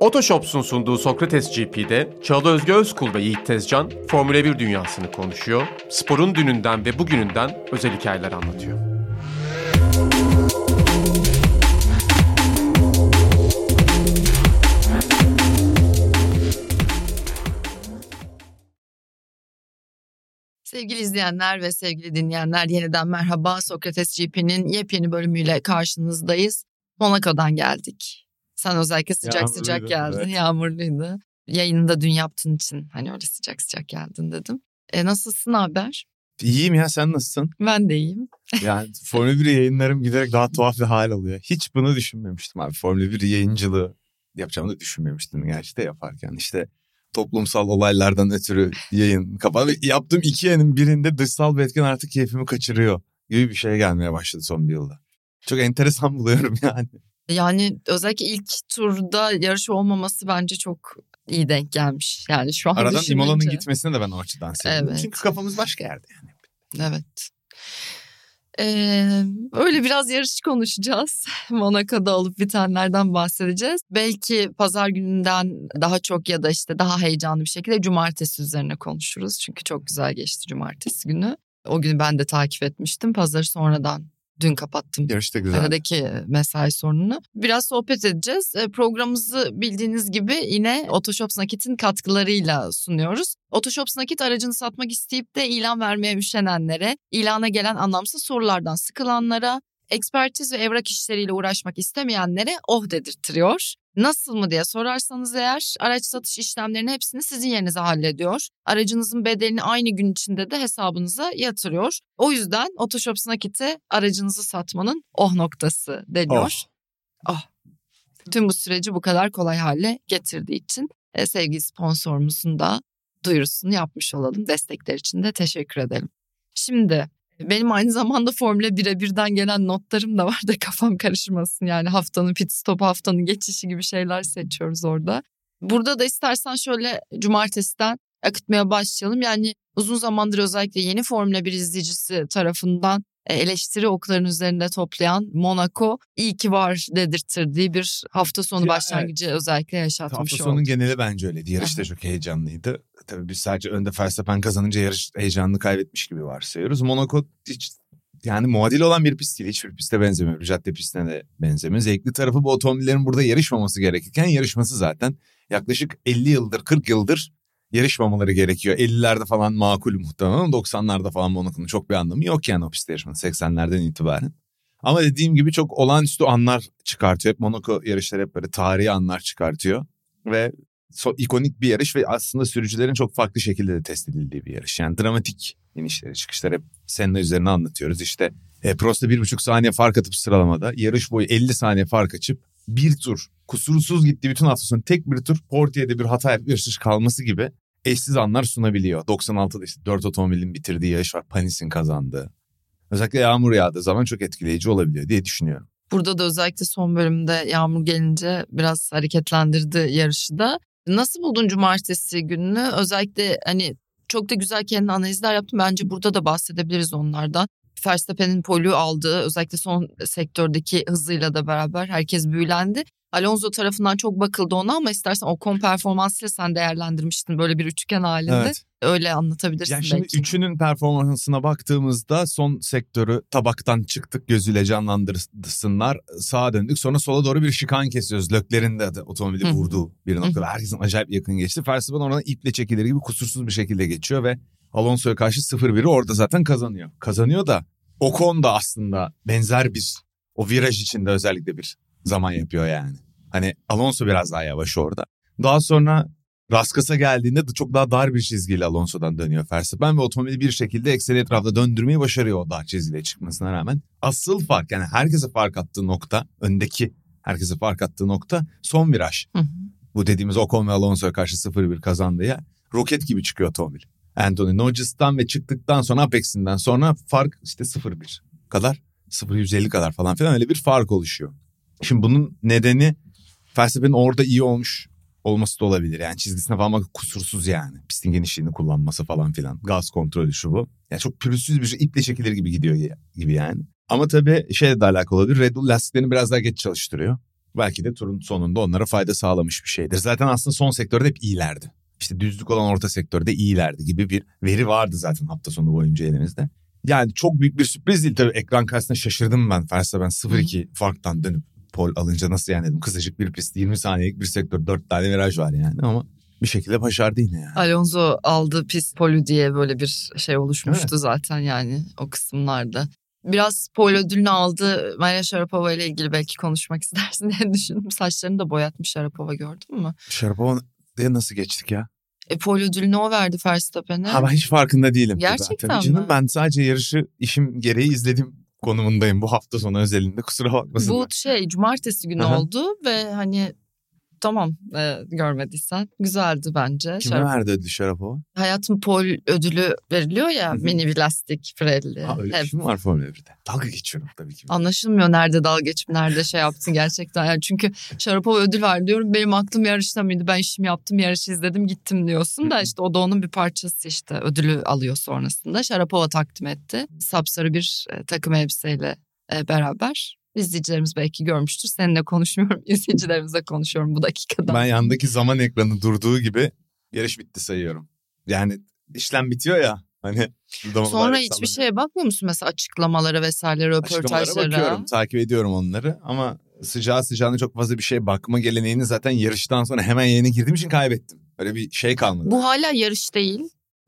Otoshops'un sunduğu Sokrates GP'de Çağla Özge Özkul ve Yiğit Tezcan Formula 1 dünyasını konuşuyor, sporun dününden ve bugününden özel hikayeler anlatıyor. Sevgili izleyenler ve sevgili dinleyenler yeniden merhaba. Sokrates GP'nin yepyeni bölümüyle karşınızdayız. Monaco'dan geldik. Sen özellikle sıcak Yağmurluydu, sıcak geldin. evet. Yağmurluydu. Yayını da dün yaptığın için hani öyle sıcak sıcak geldin dedim. E nasılsın haber? İyiyim ya sen nasılsın? Ben de iyiyim. Yani Formula 1 yayınlarım giderek daha tuhaf bir hal alıyor. Hiç bunu düşünmemiştim abi. Formula 1 yayıncılığı yapacağımı da düşünmemiştim gerçi de yaparken. İşte toplumsal olaylardan ötürü yayın kapalı. Yaptığım iki yayının birinde dışsal bir etken artık keyfimi kaçırıyor gibi bir şey gelmeye başladı son bir yılda. Çok enteresan buluyorum yani. Yani özellikle ilk turda yarış olmaması bence çok iyi denk gelmiş. Yani şu an Aradan düşününce. İmola'nın gitmesine de ben o açıdan sevindim. Evet. Çünkü kafamız başka yerde yani. Evet. Ee, öyle biraz yarış konuşacağız. Monaco'da olup bitenlerden bahsedeceğiz. Belki pazar gününden daha çok ya da işte daha heyecanlı bir şekilde cumartesi üzerine konuşuruz. Çünkü çok güzel geçti cumartesi günü. O günü ben de takip etmiştim. Pazarı sonradan dün kapattım. Yarış da güzel. Aradaki mesai sorununu. Biraz sohbet edeceğiz. E, Programımızı bildiğiniz gibi yine Otoshops Nakit'in katkılarıyla sunuyoruz. Otoshops Nakit aracını satmak isteyip de ilan vermeye üşenenlere, ilana gelen anlamsız sorulardan sıkılanlara, ekspertiz ve evrak işleriyle uğraşmak istemeyenlere oh dedirtiyor. Nasıl mı diye sorarsanız eğer araç satış işlemlerinin hepsini sizin yerinize hallediyor. Aracınızın bedelini aynı gün içinde de hesabınıza yatırıyor. O yüzden Otoshops Nakit'e aracınızı satmanın oh noktası deniyor. Oh. Tüm bu süreci bu kadar kolay hale getirdiği için e, sevgili sponsorumuzun da duyurusunu yapmış olalım. Destekler için de teşekkür edelim. Şimdi benim aynı zamanda Formula 1'e birden gelen notlarım da var da kafam karışmasın. Yani haftanın pit stop haftanın geçişi gibi şeyler seçiyoruz orada. Burada da istersen şöyle cumartesiden akıtmaya başlayalım. Yani uzun zamandır özellikle yeni Formula 1 izleyicisi tarafından eleştiri oklarının üzerinde toplayan Monaco iyi ki var dedirttirdiği bir hafta sonu Ya, başlangıcı özellikle yaşatmış Hafta oldu. sonun geneli bence öyleydi. Yarış da çok heyecanlıydı. Tabii biz sadece önde Verstappen kazanınca yarış heyecanını kaybetmiş gibi varsayıyoruz. Monaco hiç yani muadil olan bir pist değil. Hiçbir piste benzemiyor. Cadde pistine de benzemiyor. Zevkli tarafı bu otomobillerin burada yarışmaması gerekirken yarışması zaten. Yaklaşık 50 yıldır 40 yıldır yarışmamaları gerekiyor. 50'lerde falan makul muhtemelen ama 90'larda falan Monaco'nun çok bir anlamı yok yani o pistte yarışmanın 80'lerden itibaren. Ama dediğim gibi çok olağanüstü anlar çıkartıyor. Hep Monaco yarışları hep böyle tarihi anlar çıkartıyor. Ve so- ikonik bir yarış ve aslında sürücülerin çok farklı şekilde de test edildiği bir yarış. Yani dramatik inişleri çıkışları hep Senna üzerine anlatıyoruz. İşte e, Prost'a bir buçuk saniye fark atıp sıralamada yarış boyu 50 saniye fark açıp bir tur kusursuz gitti bütün hafta sonu tek bir tur Portia'da bir hata yapıp yarış kalması gibi eşsiz anlar sunabiliyor. 96'da işte 4 otomobilin bitirdiği yarış var. Panis'in kazandığı. Özellikle yağmur yağdığı zaman çok etkileyici olabiliyor diye düşünüyorum. Burada da özellikle son bölümde yağmur gelince biraz hareketlendirdi yarışı da. Nasıl buldun cumartesi gününü? Özellikle hani çok da güzel kendi analizler yaptım. Bence burada da bahsedebiliriz onlardan. Verstappen'in polü aldığı özellikle son sektördeki hızıyla da beraber herkes büyülendi. Alonso tarafından çok bakıldı ona ama istersen Ocon performansıyla sen değerlendirmiştin böyle bir üçgen halinde. Evet. Öyle anlatabilirsin Ya şimdi belki. üçünün performansına baktığımızda son sektörü tabaktan çıktık gözüyle canlandırsınlar. Sağa döndük sonra sola doğru bir şikan kesiyoruz. Löklerin de otomobili Hı vurduğu bir noktada. Herkesin acayip yakın geçti. Verstappen oradan iple çekilir gibi kusursuz bir şekilde geçiyor ve Alonso'ya karşı 0-1'i orada zaten kazanıyor. Kazanıyor da Ocon da aslında benzer bir o viraj içinde özellikle bir zaman yapıyor yani. Hani Alonso biraz daha yavaş orada. Daha sonra Raskas'a geldiğinde de çok daha dar bir çizgiyle Alonso'dan dönüyor Verstappen ve otomobili bir şekilde ekseni etrafta döndürmeyi başarıyor o dar çizgiyle çıkmasına rağmen. Asıl fark yani herkese fark attığı nokta, öndeki herkese fark attığı nokta son viraj. Hı hı. Bu dediğimiz Ocon ve Alonso'ya karşı 0-1 kazandığı yer roket gibi çıkıyor otomobil. Anthony Nogis'tan ve çıktıktan sonra Apex'inden sonra fark işte 0-1 kadar 0-150 kadar falan filan öyle bir fark oluşuyor. Şimdi bunun nedeni Verstappen'in orada iyi olmuş olması da olabilir. Yani çizgisine falan bak kusursuz yani. Pistin genişliğini kullanması falan filan. Gaz kontrolü şu bu. Yani çok pürüzsüz bir şey iple çekilir gibi gidiyor gibi yani. Ama tabii şeyle de alakalı olabilir. Red Bull lastiklerini biraz daha geç çalıştırıyor. Belki de turun sonunda onlara fayda sağlamış bir şeydir. Zaten aslında son sektörde hep iyilerdi. İşte düzlük olan orta sektörde iyilerdi gibi bir veri vardı zaten hafta sonu boyunca elimizde. Yani çok büyük bir sürpriz değil tabii ekran karşısında şaşırdım ben. Verstappen 0-2 farktan dönüp pol alınca nasıl yani dedim. Kısacık bir pist 20 saniyelik bir sektör 4 tane viraj var yani ama bir şekilde başardı yine yani. Alonso aldı pist polü diye böyle bir şey oluşmuştu zaten yani o kısımlarda. Biraz pol ödülünü aldı. Maria Sharapova ile ilgili belki konuşmak istersin diye düşündüm. Saçlarını da boyatmış Sharapova gördün mü? Sharapova diye nasıl geçtik ya? E, pol ödülünü o verdi Verstappen'e. Ha ben hiç farkında değilim. Gerçekten zaten. Canım mi? ben sadece yarışı işim gereği izledim konumundayım bu hafta sonu özelinde kusura bakmasın. Bu şey cumartesi günü Aha. oldu ve hani tamam e, görmediysen güzeldi bence. Kime Şarap- verdi ödülü Sharapova? Hayatın pol ödülü veriliyor ya Hı hı. mini bir lastik Pirelli. Ha öyle Hep şey mi var Formula 1'de? Dalga geçiyorum tabii ki. Anlaşılmıyor nerede dalga geçip nerede şey yaptın gerçekten. Yani çünkü Sharapova ödül var diyorum. Benim aklım yarışta mıydı? Ben işimi yaptım, yarışı izledim, gittim diyorsun da işte o da onun bir parçası işte. Ödülü alıyor sonrasında. Sharapova takdim etti. Sapsarı bir e, takım elbiseyle e, beraber. İzleyicilerimiz belki görmüştür. Seninle konuşmuyorum. İzleyicilerimizle konuşuyorum bu dakikada. Ben yandaki zaman ekranı durduğu gibi yarış bitti sayıyorum. Yani işlem bitiyor ya hani. Sonra hiçbir sallanıyor. şeye bakmıyor musun? Mesela açıklamalara vesaire, Açıklamalara röportajlara. bakıyorum, takip ediyorum onları ama sıcağı sıcağına çok fazla bir şey bakma geleneğini zaten yarıştan sonra hemen yayına girdiğim için kaybettim. Öyle bir şey kalmadı. Bu hala yarış değil.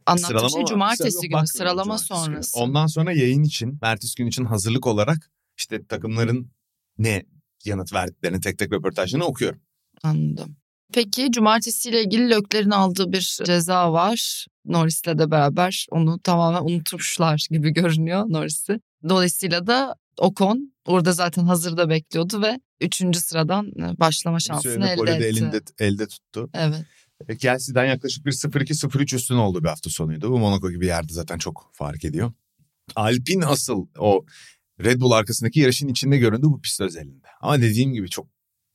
Anlattığım Sıralama şey var. cumartesi Yok, günü sıralama cumartesi günü. sonrası. Ondan sonra yayın için, ertesi gün için hazırlık olarak işte takımların ne yanıt verdiklerini tek tek röportajlarını okuyorum. Anladım. Peki cumartesiyle ilgili Lökler'in aldığı bir ceza var. Norris'le de beraber onu tamamen unutmuşlar gibi görünüyor Norris'i. Dolayısıyla da Ocon orada zaten hazırda bekliyordu ve üçüncü sıradan e, başlama şansını elde etti. elinde, elde tuttu. Evet. E, Kelsey'den yaklaşık bir 0-2-0-3 üstün olduğu bir hafta sonuydu. Bu Monaco gibi yerde zaten çok fark ediyor. Alpine asıl o Red Bull arkasındaki yarışın içinde göründü bu pist özelinde. Ama dediğim gibi çok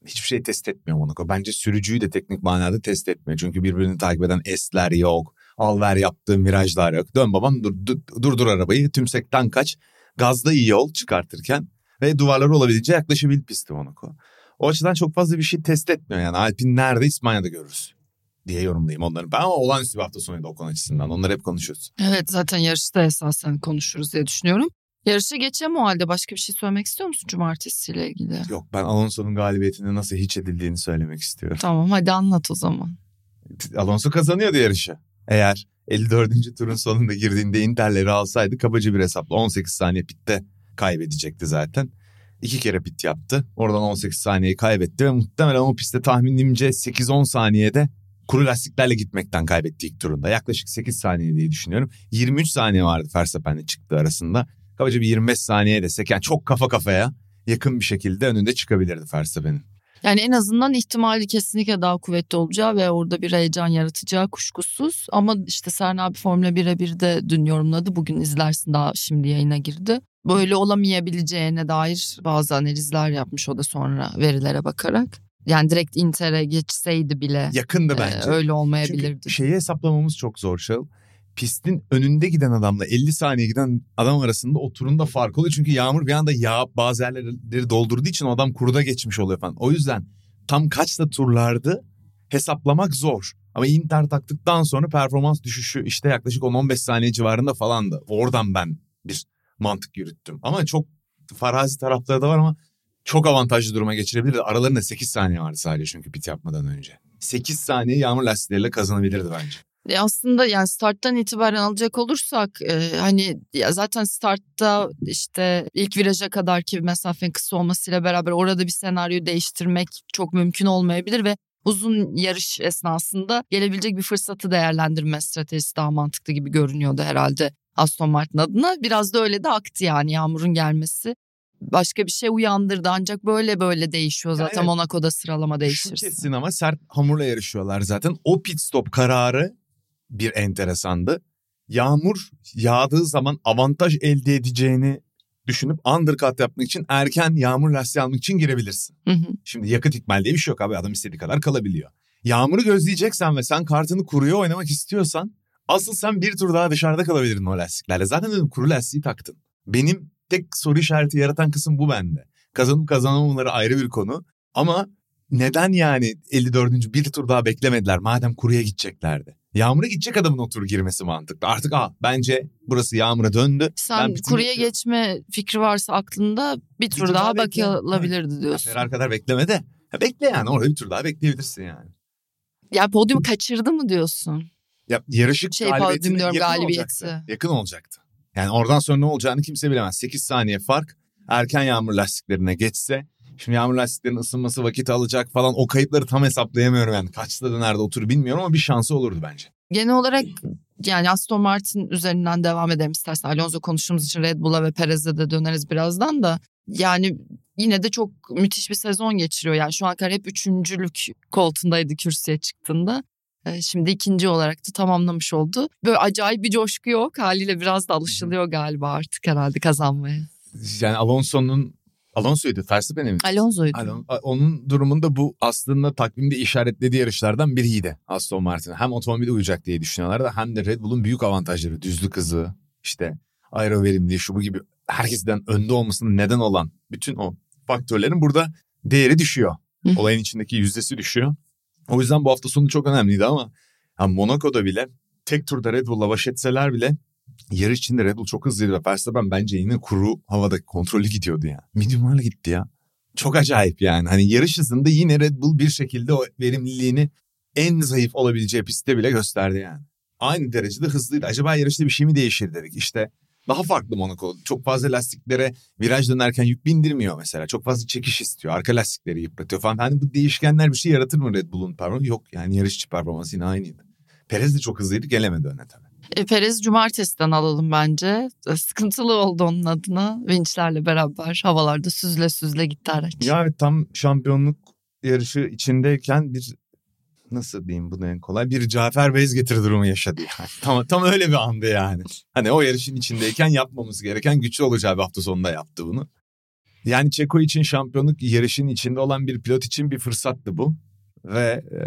hiçbir şey test etmiyor Monaco. Bence sürücüyü de teknik manada test etmiyor. Çünkü birbirini takip eden esler yok. Al ver yaptığın virajlar yok. Dön babam dur, dur, durdur arabayı tümsekten kaç. Gazda iyi ol çıkartırken ve duvarlara olabildiğince yaklaşabil pisti Monaco. O açıdan çok fazla bir şey test etmiyor yani. Alpine nerede İspanya'da görürüz diye yorumlayayım onları. Ben ama olağanüstü bir hafta sonuydu o konu açısından. Onları hep konuşuyoruz. Evet zaten yarışta esasen konuşuruz diye düşünüyorum. Yarışa geçelim o halde. Başka bir şey söylemek istiyor musun cumartesiyle ilgili? Yok ben Alonso'nun galibiyetinin nasıl hiç edildiğini söylemek istiyorum. Tamam hadi anlat o zaman. Alonso kazanıyordu yarışı. Eğer 54. turun sonunda girdiğinde Inter'leri alsaydı kabaca bir hesapla 18 saniye pitte kaybedecekti zaten. İki kere pit yaptı. Oradan 18 saniyeyi kaybetti ve muhtemelen o pistte tahminimce 8-10 saniyede kuru lastiklerle gitmekten kaybetti ilk turunda. Yaklaşık 8 saniye diye düşünüyorum. 23 saniye vardı Verstappen'le çıktığı arasında. Kabaca bir 25 saniye desek yani çok kafa kafaya yakın bir şekilde önünde çıkabilirdi Verstappen'in. Yani en azından ihtimali kesinlikle daha kuvvetli olacağı ve orada bir heyecan yaratacağı kuşkusuz. Ama işte Serna abi Formula 1'e bir de dün yorumladı. Bugün izlersin daha şimdi yayına girdi. Böyle olamayabileceğine dair bazı analizler yapmış o da sonra verilere bakarak. Yani direkt Inter'e geçseydi bile Yakındı e, bence. öyle olmayabilirdi. Çünkü şeyi hesaplamamız çok zor Şahıl. Pistin önünde giden adamla 50 saniye giden adam arasında o turunda fark oluyor. Çünkü yağmur bir anda yağıp bazı yerleri doldurduğu için o adam kuruda geçmiş oluyor falan. O yüzden tam kaçta turlardı hesaplamak zor. Ama Inter taktıktan sonra performans düşüşü işte yaklaşık 10-15 saniye civarında falandı. Oradan ben bir mantık yürüttüm. Ama çok farazi tarafları da var ama çok avantajlı duruma geçirebilirdi. Aralarında 8 saniye vardı sadece çünkü pit yapmadan önce. 8 saniye yağmur lastikleriyle kazanabilirdi bence. E aslında yani starttan itibaren alacak olursak e, hani ya zaten startta işte ilk viraja kadarki mesafenin kısa olmasıyla beraber orada bir senaryo değiştirmek çok mümkün olmayabilir ve uzun yarış esnasında gelebilecek bir fırsatı değerlendirme stratejisi daha mantıklı gibi görünüyordu herhalde Aston Martin adına. Biraz da öyle de aktı yani yağmurun gelmesi. Başka bir şey uyandırdı ancak böyle böyle değişiyor zaten evet. Monaco'da sıralama Şu değişirse. kesin ama sert hamurla yarışıyorlar zaten. O pit stop kararı bir enteresandı. Yağmur yağdığı zaman avantaj elde edeceğini düşünüp undercut yapmak için erken yağmur lastiği almak için girebilirsin. Hı hı. Şimdi yakıt ikmal diye bir şey yok abi adam istediği kadar kalabiliyor. Yağmuru gözleyeceksen ve sen kartını kuruya oynamak istiyorsan asıl sen bir tur daha dışarıda kalabilirdin o lastiklerle. Zaten dedim kuru lastiği taktın. Benim tek soru işareti yaratan kısım bu bende. Kazanıp kazanmamaları ayrı bir konu. Ama neden yani 54. bir tur daha beklemediler madem kuruya gideceklerdi? Yağmur'a gidecek adamın o turu girmesi mantıklı. Artık ah bence burası Yağmur'a döndü. Sen Ben kuruya bitirmek geçme fikri varsa aklında bir tur daha daha bakılabilirdi diyorsun. Ferrari kadar bekleme de. Ha, bekle yani orada bir tur daha bekleyebilirsin yani. Ya podyumu kaçırdı mı diyorsun? Ya yarışık Şey, galibiyetine diyorum, yakın galibiyeti. olacaktı. Yakın olacaktı. Yani oradan sonra ne olacağını kimse bilemez. 8 saniye fark erken yağmur lastiklerine geçse. Şimdi yağmur lastiklerinin ısınması vakit alacak falan. O kayıpları tam hesaplayamıyorum yani. Kaçta dönerdi o turu bilmiyorum ama bir şansı olurdu bence. Genel olarak yani Aston Martin üzerinden devam edelim istersen. Alonso konuştuğumuz için Red Bull'a ve Perez'e de döneriz birazdan da. Yani yine de çok müthiş bir sezon geçiriyor. Yani şu an kadar hep üçüncülük koltuğundaydı kürsüye çıktığında. Ee, Şimdi ikinci olarak da tamamlamış oldu. Böyle acayip bir coşku yok. Haliyle biraz da alışılıyor galiba artık herhalde kazanmaya. Yani Alonso'nun Alonso'ydu. Verstappen'e mi? Alonso'ydu. Alon- onun durumunda bu aslında takvimde işaretlediği yarışlardan biriydi Aston Martin'e. Hem otomobile uyacak diye düşünüyorlardı hem de Red Bull'un büyük avantajları. Düzlük hızı, işte aero verimliliği, şu bu gibi herkesten önde olmasının neden olan bütün o faktörlerin burada değeri düşüyor. Olayın içindeki yüzdesi düşüyor. O yüzden bu hafta sonu çok önemliydi ama ha, Monaco'da bile tek turda Red Bull'la baş etseler bile yarış içinde Red Bull çok hızlıydı. ve Verstappen bence yine kuru havada kontrollü gidiyordu ya. Medium'larla gitti ya. Çok acayip yani. Hani yarış hızında yine Red Bull bir şekilde o verimliliğini en zayıf olabileceği pistte bile gösterdi yani. Aynı derecede hızlıydı. Acaba yarışta bir şey mi değişir dedik. İşte daha farklı Monaco. Çok fazla lastiklere viraj dönerken yük bindirmiyor mesela. Çok fazla çekiş istiyor. Arka lastikleri yıpratıyor falan. Hani bu değişkenler bir şey yaratır mı Red Bull'un performansı? Yok yani yarışçı performansı yine aynıydı. Perez de çok hızlıydı gelemedi öne tabii. E, Perez cumartesiden alalım bence. E, Sıkıntılı oldu onun adına. Vinçlerle beraber havalarda süzle süzle gitti araç. Ya evet, tam şampiyonluk yarışı içindeyken bir nasıl diyeyim bunu en kolay bir Cafer Bezgetir durumu yaşadı yani. Tam, tam öyle bir andı yani. Hani o yarışın içindeyken yapmamız gereken güçlü olacağı bir hafta sonunda yaptı bunu. Yani Çeko için şampiyonluk yarışın içinde olan bir pilot için bir fırsattı bu. Ve e,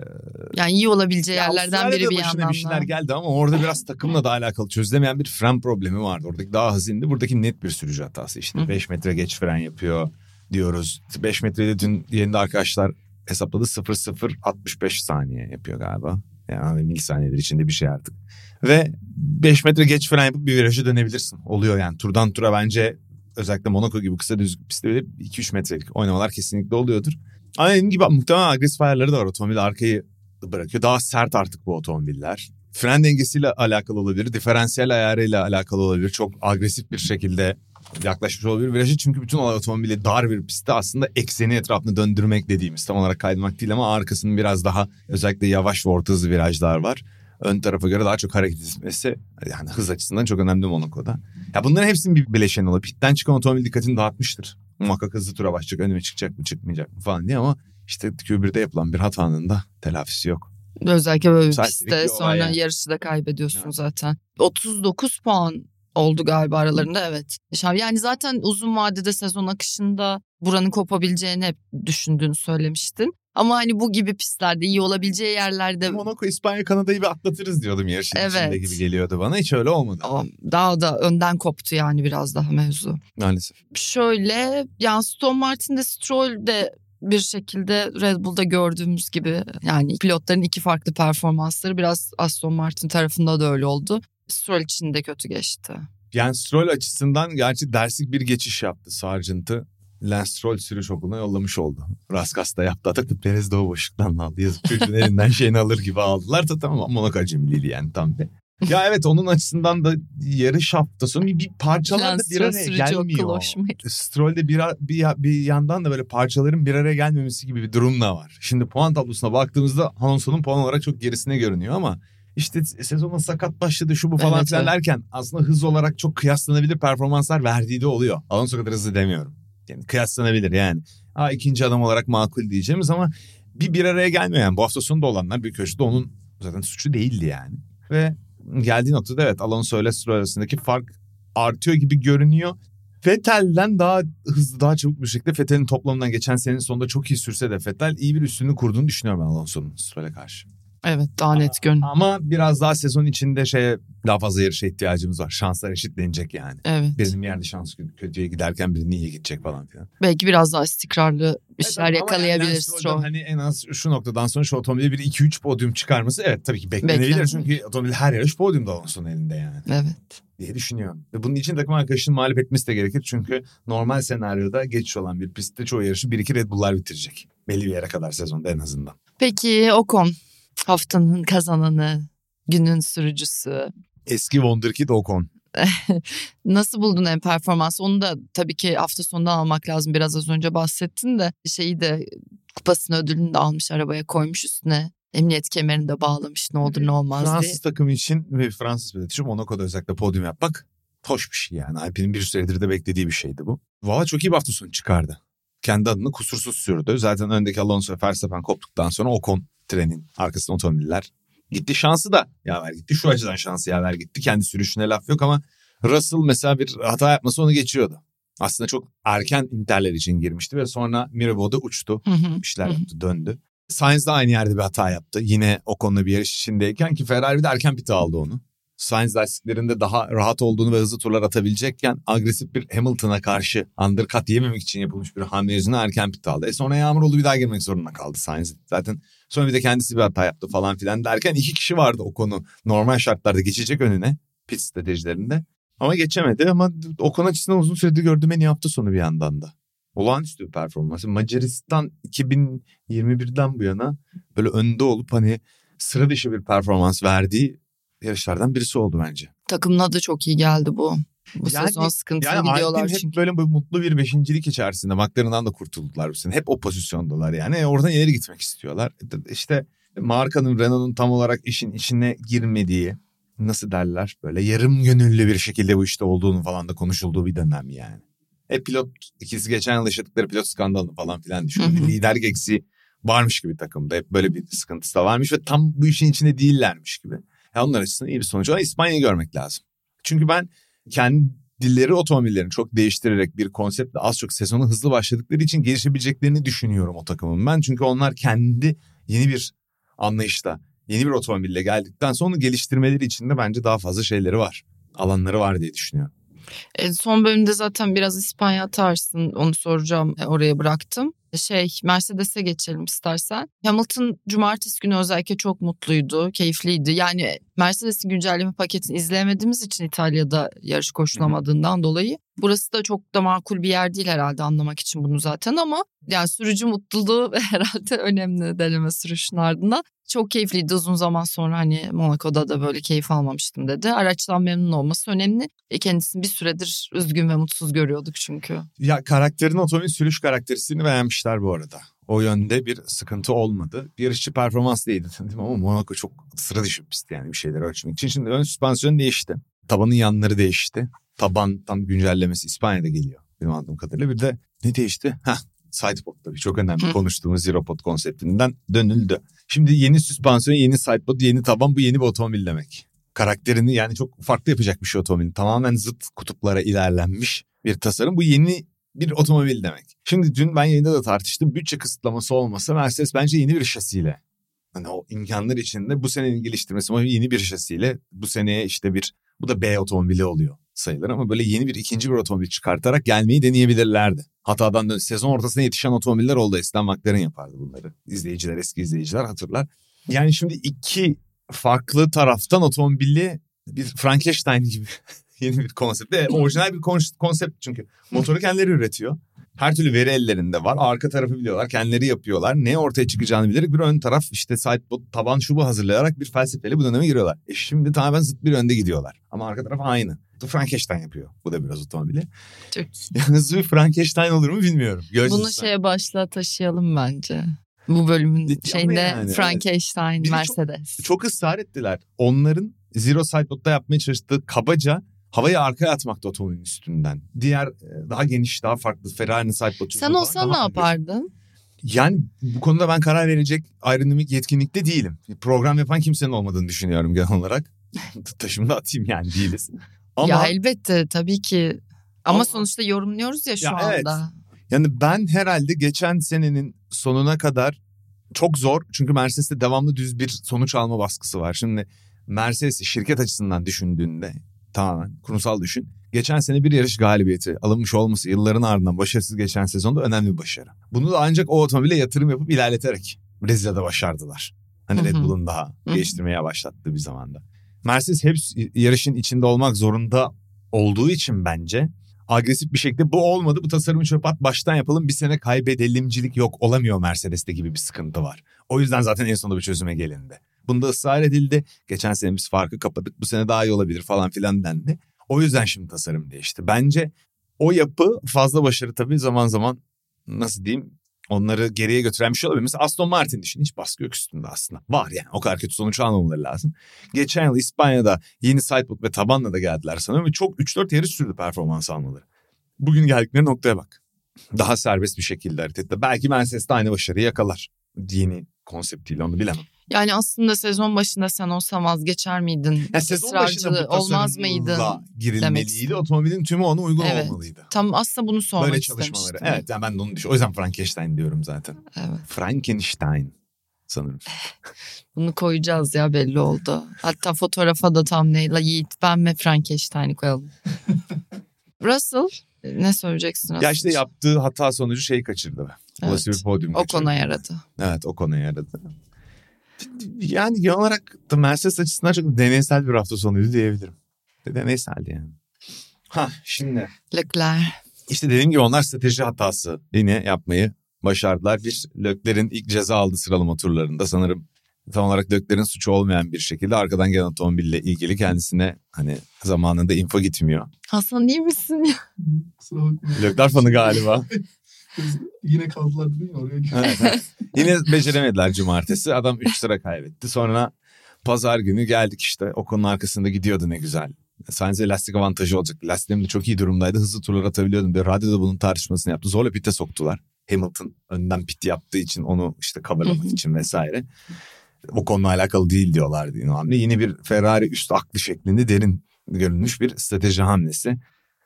Yani iyi olabileceği yerlerden biri bir yandan bir şeyler geldi ama orada biraz takımla da alakalı çözülemeyen bir fren problemi vardı. Oradaki daha hızlıydı. Buradaki net bir sürücü hatası işte. Hı. 5 metre geç fren yapıyor diyoruz. 5 metrede dün yerinde arkadaşlar hesapladı 0-0-65 saniye yapıyor galiba. Yani milisaniyeler içinde bir şey artık. Ve 5 metre geç fren yapıp bir viraja dönebilirsin. Oluyor yani turdan tura bence özellikle Monaco gibi kısa düz pistte bile 2-3 metrelik oynamalar kesinlikle oluyordur. Ama dediğim gibi muhtemelen agresif ayarları da var. Otomobil arkayı bırakıyor. Daha sert artık bu otomobiller. Fren dengesiyle alakalı olabilir. Diferansiyel ayarıyla alakalı olabilir. Çok agresif bir şekilde yaklaşmış olabilir virajı. Çünkü bütün olay otomobili dar bir pistte aslında ekseni etrafını döndürmek dediğimiz tam olarak kaymak değil ama arkasının biraz daha özellikle yavaş ve orta hızlı virajlar var. Ön tarafa göre daha çok hareket etmesi yani hız açısından çok önemli Monaco'da. Ya bunların hepsinin bir bileşeni oluyor. Pitten çıkan otomobil dikkatini dağıtmıştır. Muhakkak hızlı tura başlayacak, önüme çıkacak mı çıkmayacak mı falan diye ama işte Q1'de yapılan bir hatanın da telafisi yok. Özellikle böyle bir pistte sonra yani. yarışı da kaybediyorsun Evet. zaten. 39 puan oldu galiba aralarında evet. Yani zaten uzun vadede sezon akışında buranın kopabileceğini hep düşündüğünü söylemiştin. Ama hani bu gibi pistlerde iyi olabileceği yerlerde Monaco, İspanya, Kanada'yı bir atlatırız diyordum yarışın Evet. içinde gibi geliyordu bana. Hiç öyle olmadı Ama daha da önden koptu yani biraz daha mevzu. maalesef. Şöyle yani Aston Martin'de Stroll de bir şekilde Red Bull'da gördüğümüz gibi yani pilotların iki farklı performansları biraz Aston Martin tarafında da öyle oldu. Stroll için de kötü geçti. Yani Stroll açısından gerçi derslik bir geçiş yaptı Sargent'ı. Lance Stroll sürüş okuluna yollamış oldu. Raskas da yaptı. Hatta Perez de o boşluktan aldı. Yazık çocuğun elinden şeyini alır gibi aldılar da tamam Monaco acemiliği yani tam bir. Ya evet onun açısından da yarış hafta sonu bir, parçalar da bir araya gelmiyor. gitti. Stroll'de bir, bir, bir yandan da böyle parçaların bir araya gelmemesi gibi bir durum da var. Şimdi puan tablosuna baktığımızda Alonso'nun puan olarak çok gerisine görünüyor ama işte sezonun sakat başladı şu bu falan Evet, filan evet. derken aslında hız olarak çok kıyaslanabilir performanslar verdiği de oluyor. Alonso kadar hızlı demiyorum. Yani kıyaslanabilir yani. Ha ikinci adam olarak makul diyeceğimiz ama bir bir araya gelmiyor yani. Bu hafta sonunda olanlar bir köşede onun zaten suçu değildi yani. Ve geldiği noktada evet Alonso ile Stroll arasındaki fark artıyor gibi görünüyor. Vettel'den daha hızlı daha çabuk bir şekilde Vettel'in toplamından geçen senenin sonunda çok iyi sürse de Vettel iyi bir üstünlüğü kurduğunu düşünüyorum ben Alonso'nun Stroll'e karşı. Evet daha net görün. Ama biraz daha sezon içinde şeye daha fazla yarışa ihtiyacımız var. Şanslar eşitlenecek yani. Evet. Birinin yerde şans kötüye giderken birinin iyi gidecek falan filan. Belki biraz daha istikrarlı işler Evet, ama yakalayabilir Stroll. Hani en az şu noktadan sonra şu otomobile bir 2-3 podyum çıkarması evet tabii ki beklenebilir. Beklenir. Çünkü otomobil her yarış podyumda olsun elinde yani Evet. diye düşünüyorum. Ve bunun için takım arkadaşının mağlup etmesi de gerekir. Çünkü normal senaryoda geçiş olan bir pistte çoğu yarışı 1-2 Red Bull'lar bitirecek. Belli bir yere kadar sezonda en azından. Peki Ocon haftanın kazananı, günün sürücüsü. Eski Wonderkid Ocon. Nasıl buldun en performansı? Onu da tabii ki hafta sonundan almak lazım. Biraz az önce bahsettin de şeyi de kupasını ödülünü de almış arabaya koymuş üstüne. Emniyet kemerini de bağlamış ne olur ne olmaz diye. Fransız takımı için ve Fransız pilotu Monaco'da özellikle podyum yapmak hoş bir şey yani. Alpine'in bir süredir de beklediği bir şeydi bu. Valla çok iyi bir hafta sonu çıkardı. Kendi adını kusursuz sürdü. Zaten öndeki Alonso ve Verstappen koptuktan sonra Ocon trenin arkasında otomobiller gitti. Şansı da yaver gitti. Şu açıdan şansı yaver gitti. Kendi sürüşüne laf yok ama Russell mesela bir hata yapması onu geçiyordu. Aslında çok erken interler için girmişti ve sonra Mirabeau'da uçtu. Hı hı. Bir şeyler yaptı döndü. Sainz de aynı yerde bir hata yaptı. Yine o konuda bir yarış içindeyken ki Ferrari de erken pite aldı onu. Sainz lastiklerinde daha rahat olduğunu ve hızlı turlar atabilecekken agresif bir Hamilton'a karşı undercut yememek için yapılmış bir hamle yüzünden erken pite aldı. E sonra yağmur oldu bir daha girmek zorunda kaldı Sainz. Zaten sonra bir de kendisi bir hata yaptı falan filan derken iki kişi vardı o konu normal şartlarda geçecek önüne pit stratejilerinde. Ama geçemedi ama o konu açısından uzun süredir gördüğüm en iyi hafta sonu bir yandan da. Olağanüstü bir performans. Macaristan 2021'den bu yana böyle önde olup hani sıra dışı bir performans verdiği yarışlardan birisi oldu bence. Takımına da çok iyi geldi bu. Bu Yani- sezon sıkıntılı Yani gidiyorlar hep çünkü. böyle bir mutlu bir beşincilik içerisinde. McLaren'dan da kurtuldular bu sene. Hep o pozisyondalar yani. E, Oradan ileri gitmek istiyorlar. İşte markanın Renault'un tam olarak işin içine girmediği nasıl derler böyle yarım gönüllü bir şekilde bu işte olduğunu falan da konuşulduğu bir dönem yani. Hep pilot ikisi geçen yıl yaşadıkları pilot skandalını falan filan. Bir liderlik eksiği varmış gibi takımda. Hep böyle bir sıkıntısı da varmış ve tam bu işin içinde değillermiş gibi. Onlar açısından iyi bir sonuç. Ama İspanya'yı görmek lazım. Çünkü ben kendileri otomobillerini çok değiştirerek bir konseptle az çok sezonu hızlı başladıkları için gelişebileceklerini düşünüyorum o takımın ben. Çünkü onlar kendi yeni bir anlayışta, yeni bir otomobille geldikten sonra geliştirmeleri için de bence daha fazla şeyleri var. Alanları var diye düşünüyorum. E, son bölümde zaten biraz İspanya atarsın onu soracağım e, oraya bıraktım. Şey Mercedes'e geçelim istersen. Hamilton cumartesi günü özellikle çok mutluydu, keyifliydi. Yani Mercedes'in güncelleme paketini izleyemediğimiz için İtalya'da yarış koşulamadığından dolayı. Burası da çok da makul bir yer değil herhalde anlamak için bunu zaten ama yani sürücü mutluluğu herhalde önemli deneme sürüşün ardından. Çok keyifliydi uzun zaman sonra hani Monaco'da da böyle keyif almamıştım dedi. Araçtan memnun olması önemli. E, kendisini bir süredir üzgün ve mutsuz görüyorduk çünkü. Ya karakterin otomobil sürüş karakterisini beğenmişler bu arada. O yönde bir sıkıntı olmadı. Bir yarışçı performans değildi değil mi? ama Monaco çok sıra dışı pist yani bir şeyleri ölçmek için. Şimdi ön süspansiyon değişti. Tabanın yanları değişti. Taban tam güncellemesi İspanya'da geliyor benim anladığım kadarıyla. Bir de ne değişti? Heh, sidepod tabii çok önemli Hı. konuştuğumuz zero pod konseptinden dönüldü. Şimdi yeni süspansiyon, yeni sidepod, yeni taban bu yeni bir otomobil demek. Karakterini yani çok farklı yapacak bir şey otomobilin. Tamamen zıt kutuplara ilerlenmiş bir tasarım. Bu yeni bir otomobil demek. Şimdi dün ben yayında da tartıştım. Bütçe kısıtlaması olmasa Mercedes bence yeni bir şasiyle. Hani o imkanlar içinde bu senenin geliştirmesi yeni bir şasiyle bu seneye işte bir bu da B otomobili oluyor sayılır ama böyle yeni bir ikinci bir otomobil çıkartarak gelmeyi deneyebilirlerdi. Hatadan dön sezon ortasına yetişen otomobiller oldu. Eskiden McLaren yapardı bunları. İzleyiciler, eski izleyiciler hatırlar. Yani şimdi iki farklı taraftan otomobili bir Frankenstein gibi yeni bir konsept. Ve orijinal bir kon- konsept çünkü. Motoru kendileri üretiyor. Her türlü veri ellerinde var. Arka tarafı biliyorlar. Kendileri yapıyorlar. Ne ortaya çıkacağını bilerek bir ön taraf işte sidepod taban şubu hazırlayarak bir felsefeli bu döneme giriyorlar. E şimdi tamamen zıt bir önde gidiyorlar. Ama arka taraf aynı. Bu Frankenstein yapıyor. Bu da biraz otomobili. Çok Yani hızlı bir Frankenstein olur mu bilmiyorum. Göreceğiz. Bunu şeye başlığa taşıyalım bence. Bu bölümün Ama şeyinde yani, Frankenstein, de çok- Mercedes. çok ısrar ettiler. Onların Zero Sidepod'da yapmaya çalıştığı kabaca havayı arkaya atmakta otomobilin üstünden. Diğer e, daha geniş, daha farklı Ferrari'nin Sidepod Sen olsan ne yapardın? Yani bu konuda ben karar verecek aerodinamik yetkinlikte değilim. Program yapan kimsenin olmadığını düşünüyorum genel olarak. Taşımda atayım yani değiliz. Ama Ya elbette tabii ki. Ama, Ama- sonuçta yorumluyoruz ya şu Ya evet. anda. yani ben herhalde geçen senenin sonuna kadar çok zor çünkü Mercedes'te devamlı düz bir sonuç alma baskısı var. Şimdi Mercedes şirket açısından düşündüğünde tamamen kurumsal düşün. Geçen sene bir yarış galibiyeti alınmış olması yılların ardından başarısız geçen sezonda önemli bir başarı. Bunu da ancak o otomobile yatırım yapıp ilerleterek Brezilya'da başardılar. Hani Red Bull'un daha geliştirmeye başlattığı bir zamanda. Mercedes hep yarışın içinde olmak zorunda olduğu için bence agresif bir şekilde bu olmadı bu tasarımı çöp at baştan yapalım bir sene kaybedelimcilik yok olamıyor Mercedes'te gibi bir sıkıntı var. O yüzden zaten en sonunda bir çözüme gelindi. Bunda ısrar edildi. Geçen sene biz farkı kapadık bu sene daha iyi olabilir falan filan dendi. O yüzden şimdi tasarım değişti. Bence o yapı fazla başarı tabii zaman zaman nasıl diyeyim onları geriye götüren bir şey olabilir. Mesela Aston Martin düşün hiç baskı yok üstünde aslında. Var yani o kadar kötü sonuç almamaları lazım. Geçen yıl İspanya'da yeni sideboot ve tabanla da geldiler sanırım ve çok 3-4 yarış sürdü performans almaları. Bugün geldikleri noktaya bak. Daha serbest bir şekilde hareket etti. Belki Mercedes de aynı başarıyı yakalar. Yeni konseptiyle onu bilemem. Yani aslında sezon başında sen olsa vazgeçer miydin? Ya sezon başında bu olmaz mıydın? girilmeliydi. Otomobilin tümü ona uygun evet. olmalıydı. Tam aslında bunu sormak Böyle çalışmaları. Evet yani ben de onu düşünüyorum. O yüzden Frankenstein diyorum zaten. Evet. Frankenstein sanırım. Bunu koyacağız ya belli oldu. Hatta fotoğrafa da tam neyle Yiğit ben ve Frankenstein'i koyalım. Russell ne söyleyeceksin Russell? Ya işte yaptığı hata sonucu şeyi kaçırdı. Evet. Olası bir podyum o konu yaradı. Evet o konu yaradı. Yani genel olarak da Mercedes açısından çok deneysel bir hafta sonuydu diyebilirim. Deneyseldi yani. Ha şimdi. Leclerc. İşte dediğim gibi onlar strateji hatası yine yapmayı başardılar. Bir Leclerc'in ilk ceza aldı sıralama turlarında sanırım tam olarak Leclerc'in suçu olmayan bir şekilde arkadan gelen otomobille ilgili kendisine hani zamanında info gitmiyor. Hasan iyi misin ya? Leclerc fanı galiba. Yine kaldılar değil mi oraya? Yine beceremediler cumartesi. Adam 3 sıra kaybetti. Sonra pazar günü geldik işte. Okulun arkasında gidiyordu ne güzel. Sainz'e lastik avantajı olacak. Lastiğim de çok iyi durumdaydı. Hızlı turlar atabiliyordum. Bir radyoda bunun tartışmasını yaptı. Zorla pite soktular. Hamilton önden pit yaptığı için onu işte coverlamak için vesaire. O konuyla alakalı değil diyorlardı yine hamle. Yine bir Ferrari üst aklı şeklinde derin görünmüş bir strateji hamlesi.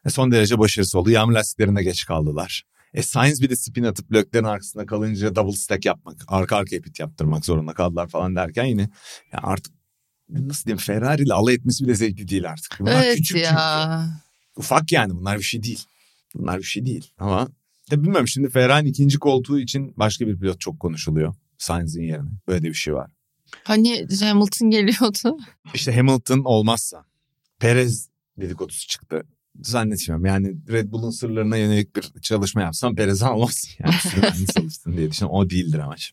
E, son derece başarısı oldu. Yağmur lastiklerinde geç kaldılar. E Sainz bir de spin atıp Lökler'in arkasında kalınca double stack yapmak, arka arkaya pit yaptırmak zorunda kaldılar falan derken yine ya artık nasıl diyeyim Ferrari ile alay etmesi bile zevkli değil artık. Bunlar evet küçük ya. Çünkü. Ufak yani bunlar bir şey değil. Bunlar bir şey değil ama de bilmiyorum şimdi Ferrari'nin ikinci koltuğu için başka bir pilot çok konuşuluyor. Sainz'in yerine. Böyle de bir şey var. Hani Hamilton geliyordu. İşte Hamilton olmazsa Perez dedikodusu çıktı zannetmiyorum. Yani Red Bull'un sırlarına yönelik bir çalışma yapsam Perez almaz. Yani çalışsın diye düşünüyorum. O değildir amaç.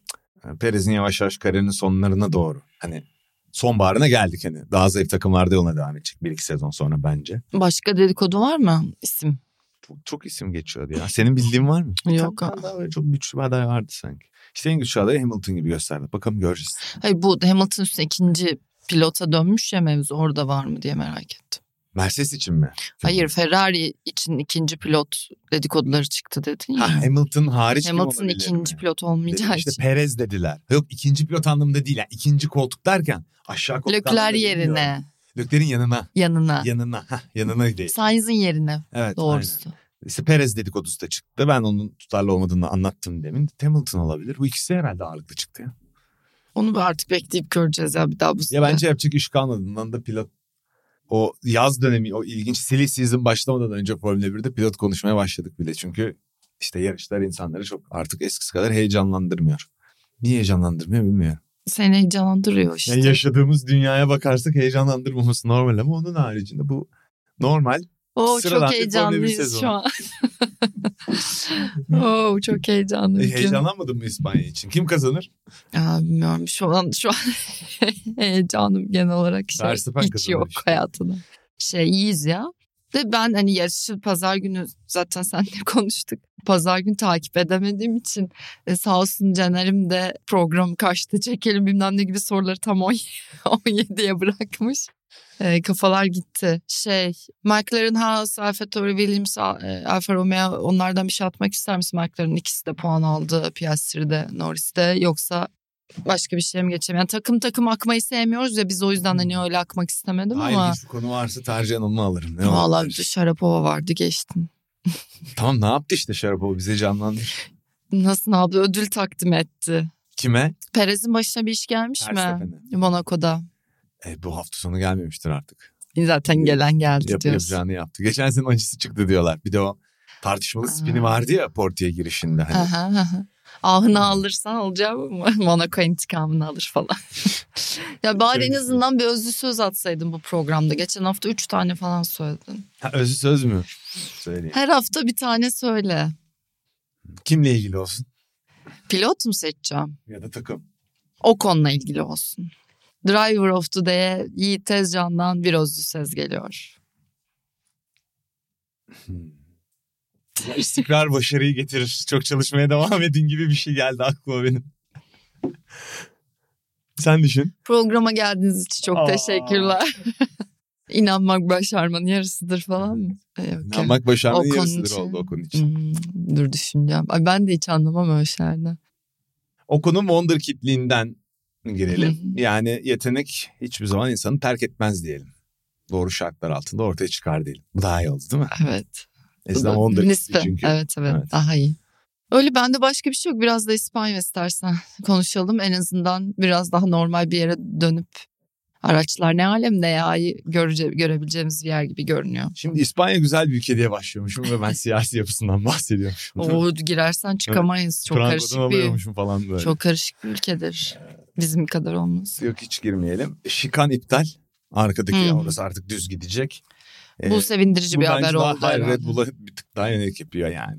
Perez'in yavaş yavaş kariyerinin sonlarına doğru. Hani sonbaharına geldik hani. Daha zayıf takımlarda yoluna devam edecek bir iki sezon sonra bence. Başka dedikodu var mı isim? Çok, çok isim geçiyordu ya. Senin bildiğin var mı? Yok. Daha çok güçlü bir aday vardı sanki. İşte en güçlü aday Hamilton gibi gösterdi. Bakalım göreceğiz. Hayır bu Hamilton üstüne ikinci pilota dönmüş ya mevzu orada var mı diye merak ettim. Mercedes için mi? Hayır Ferrari için ikinci pilot dedikoduları çıktı dedin ya. Ha, Hamilton hariç Hamilton ikinci mi? pilot olmayacağı işte için. Perez dediler. Yok ikinci pilot anlamında değil. Yani ikinci koltuk derken aşağı koltuk Leclerc yerine. Leclerc'in yanına. Yanına. Yanına. Hah, yanına değil. Sainz'in yerine. Evet. Doğrusu. Aynen. İşte Perez dedikodusu da çıktı. Ben onun tutarlı olmadığını anlattım demin. Hamilton olabilir. Bu ikisi herhalde ağırlıklı çıktı ya. Onu artık bekleyip göreceğiz ya bir daha bu Ya bence yapacak iş kalmadı. Bundan da pilot o yaz dönemi o ilginç silly season başlamadan önce Formula 1'de pilot konuşmaya başladık bile. Çünkü işte yarışlar insanları çok artık eskisi kadar heyecanlandırmıyor. Niye heyecanlandırmıyor bilmiyorum. Seni heyecanlandırıyor işte. Yani yaşadığımız dünyaya bakarsak heyecanlandırmaması normal ama onun haricinde bu normal. Oo, çok heyecanlıyız şu an. Oo, çok heyecanlıyım. E, heyecanlanmadın mı İspanya için? Kim kazanır? Ya, bilmiyorum şu an şu an heyecanım genel olarak şey, hiç yok işte. hayatına. Şey iyiyiz ya. Ve ben hani yarışı pazar günü zaten seninle konuştuk. Pazar günü takip edemediğim için e, sağ olsun Caner'im de programı kaçta çekelim bilmem ne gibi soruları tam 17'ye bırakmış. E, kafalar gitti. Şey, McLaren Haas, Alfa Tauri, Williams, e, Alfa Romeo onlardan bir şey atmak ister misin? McLaren ikisi de puan aldı. Piastri'de, Norris'te. Yoksa başka bir şey mi geçelim? Yani takım takım akmayı sevmiyoruz ya biz o yüzden hani öyle akmak istemedim Hayır, ama. Hayır konu varsa tercihen onu alırım. Ne Valla Şarapova vardı geçtin. tamam ne yaptı işte Şarapova bize canlandır. Nasıl yaptı ödül takdim etti. Kime? Perez'in başına bir iş gelmiş mi? Verstappen'e. Monaco'da. E, bu hafta sonu gelmemiştir artık. Zaten gelen geldi Yap, diyorsun. yapacağını yaptı. Geçen sene acısı çıktı diyorlar. Bir de o tartışmalı spini vardı ya Porto'ya girişinde. Hani. Aha, aha. Ahını alırsan alacağı bu mu? Monaco intikamını alır falan. ya bari en Şöyle azından bir özlü söz atsaydın bu programda. Geçen hafta üç tane falan söyledin. Ha, özü söz mü? Söyleyeyim. Her hafta bir tane söyle. Kimle ilgili olsun? Pilot mu seçeceğim? Ya da takım. O konuyla ilgili olsun. Driver of the Day'e Yiğit Tezcan'dan bir özlü söz geliyor. Ya İstikrar başarıyı getirir. Çok çalışmaya devam edin gibi bir şey geldi aklıma benim. Sen düşün. Programa geldiğiniz için çok Aa. teşekkürler. İnanmak başarmanın yarısıdır falan mı? Yok. İnanmak başarmanın O yarısıdır için. oldu o konu için. Hmm, dur düşüneceğim. Ay ben de hiç anlamam öyle şeylerden. O konu Wonder Kit'liğinden girelim. Yani yetenek hiçbir zaman insanı terk etmez diyelim. Doğru şartlar altında ortaya çıkar diyelim. Bu daha iyi oldu değil mi? Evet. Eskiden Wonder Nispe. Kit'li çünkü. Evet, evet Evet. daha iyi. Öyle bende başka bir şey yok. Biraz da İspanya istersen konuşalım. En azından biraz daha normal bir yere dönüp araçlar ne alemde ya görece, görebileceğimiz bir yer gibi görünüyor. Şimdi İspanya güzel bir ülke diye başlıyormuşum ve ben siyasi yapısından bahsediyormuşum. O girersen çıkamayız. Çok karışık bir falan böyle. çok karışık bir ülkedir. Bizim kadar olmaz. Yok hiç girmeyelim. Şikan iptal. Arkadaki Hmm. orası artık düz gidecek. Bu Ee, sevindirici bu bir haber daha- oldu hayır. Red Bull'a bir tık daha yönelik yapıyor yani.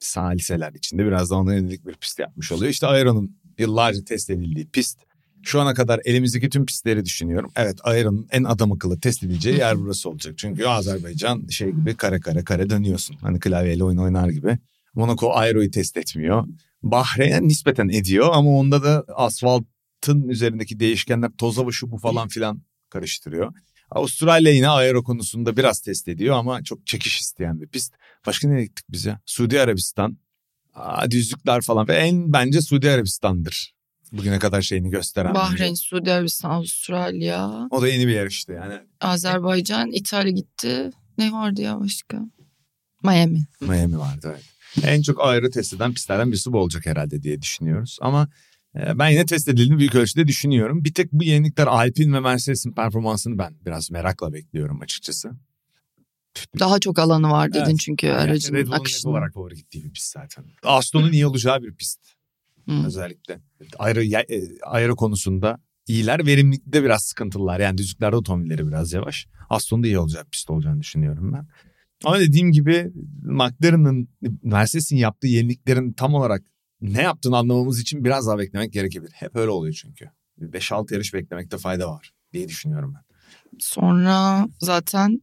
Saliseler içinde biraz da ona yönelik bir pist yapmış oluyor. İşte Aero'nun yıllarca test edildiği pist. Şu ana kadar elimizdeki tüm pistleri düşünüyorum. Evet Aero'nun en adam akıllı test edileceği yer burası olacak. Çünkü Azerbaycan şey gibi kare kare kare dönüyorsun. Hani klavyeyle oyun oynar gibi. Monaco Aero'yu test etmiyor. Bahreyn nispeten ediyor ama onda da asfaltın üzerindeki değişkenler toz hava şu bu falan filan karıştırıyor. Avustralya yine aero konusunda biraz test ediyor ama çok çekiş isteyen bir pist. Başka nereye gittik biz ya? Suudi Arabistan. Aa, düzlükler falan. Ve en bence Suudi Arabistan'dır. Bugüne kadar şeyini gösteren. Bahreyn, bence. Suudi Arabistan, Avustralya, O da yeni bir yer işte yani. Azerbaycan, İtalya gitti. Ne vardı ya başka? Miami. Miami vardı evet. En çok aero test eden pistlerden birisi bu olacak herhalde diye düşünüyoruz. Ama ben yine test edildiğini büyük ölçüde düşünüyorum. Bir tek bu yenilikler Alpine ve Mercedes'in performansını ben biraz merakla bekliyorum açıkçası. Daha çok alanı var dedin Evet. çünkü Yani aracın Red akışında. olarak favori gittiği bir pist zaten. Aston'un iyi olacağı bir pist özellikle. Ya- e, aero konusunda iyiler. Verimlilikte biraz sıkıntılılar. Yani düzlüklerde otomobilleri biraz yavaş. Aston'da iyi olacak pist olacağını düşünüyorum ben. Ama dediğim gibi McLaren'ın Mercedes'in yaptığı yeniliklerin tam olarak ne yaptığını anlamamız için biraz daha beklemek gerekebilir. Hep öyle oluyor çünkü. 5-6 yarış beklemekte fayda var diye düşünüyorum ben. Sonra zaten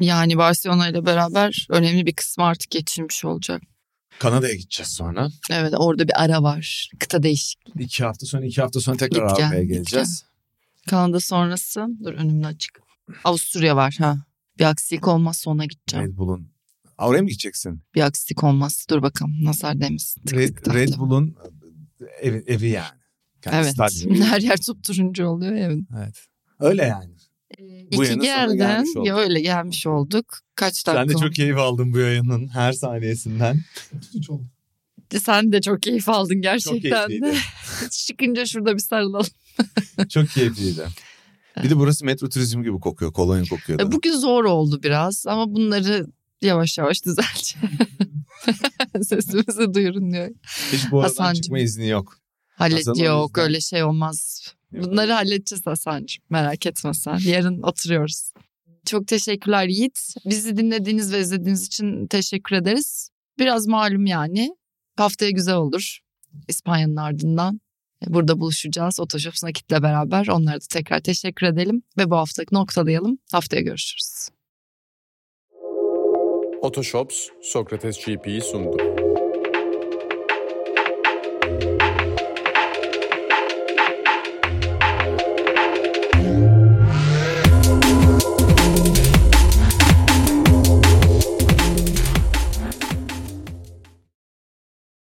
yani Barcelona ile beraber önemli bir kısmı artık geçilmiş olacak. Kanada'ya gideceğiz sonra. Evet orada bir ara var. Kıta değişikliği. İki hafta sonra iki hafta sonra tekrar Git gel, Avrupa'ya geleceğiz. Kanada sonrası dur önümde açık. Avusturya var ha. Bir aksilik olmazsa ona gideceğim. Red Bull'un. Oraya mı gideceksin? Bir aksilik olmaz. Dur bakalım nazar demesin. Tık Red, tık. Red Bull'un evi, evi yani. Kendi Evet. stadyumu. Her yer turuncu oluyor evin. evet. Öyle yani. Bu İki olduk. Ya öyle gelmiş olduk. Kaç dakika? Sen de çok keyif aldın bu yayının her saniyesinden. 33 oldu. Sen de çok keyif aldın Çok gerçekten de. Çıkınca şurada bir sarılalım. çok keyifliydi. Bir de burası metro turizmi gibi kokuyor. Kolonya kokuyor. E, Bugün zor oldu biraz ama bunları yavaş yavaş düzelteceğiz. Sesimizi duyurun diyor. Hiç bu aradan Hasancığım. çıkma izni yok. Hallet Hasan yok öyle şey olmaz. Bunları halledeceğiz Hasan'cığım merak etme sen. Yarın oturuyoruz. Çok teşekkürler Yiğit. Bizi dinlediğiniz ve izlediğiniz için teşekkür ederiz. Biraz malum yani. Haftaya güzel olur. İspanya'nın ardından. E, Burada buluşacağız. Otoshops Nakit'le beraber. Onlara da tekrar teşekkür edelim. Ve bu haftalık noktalayalım. Haftaya görüşürüz. Otoshops Sokrates GP'yi sundu.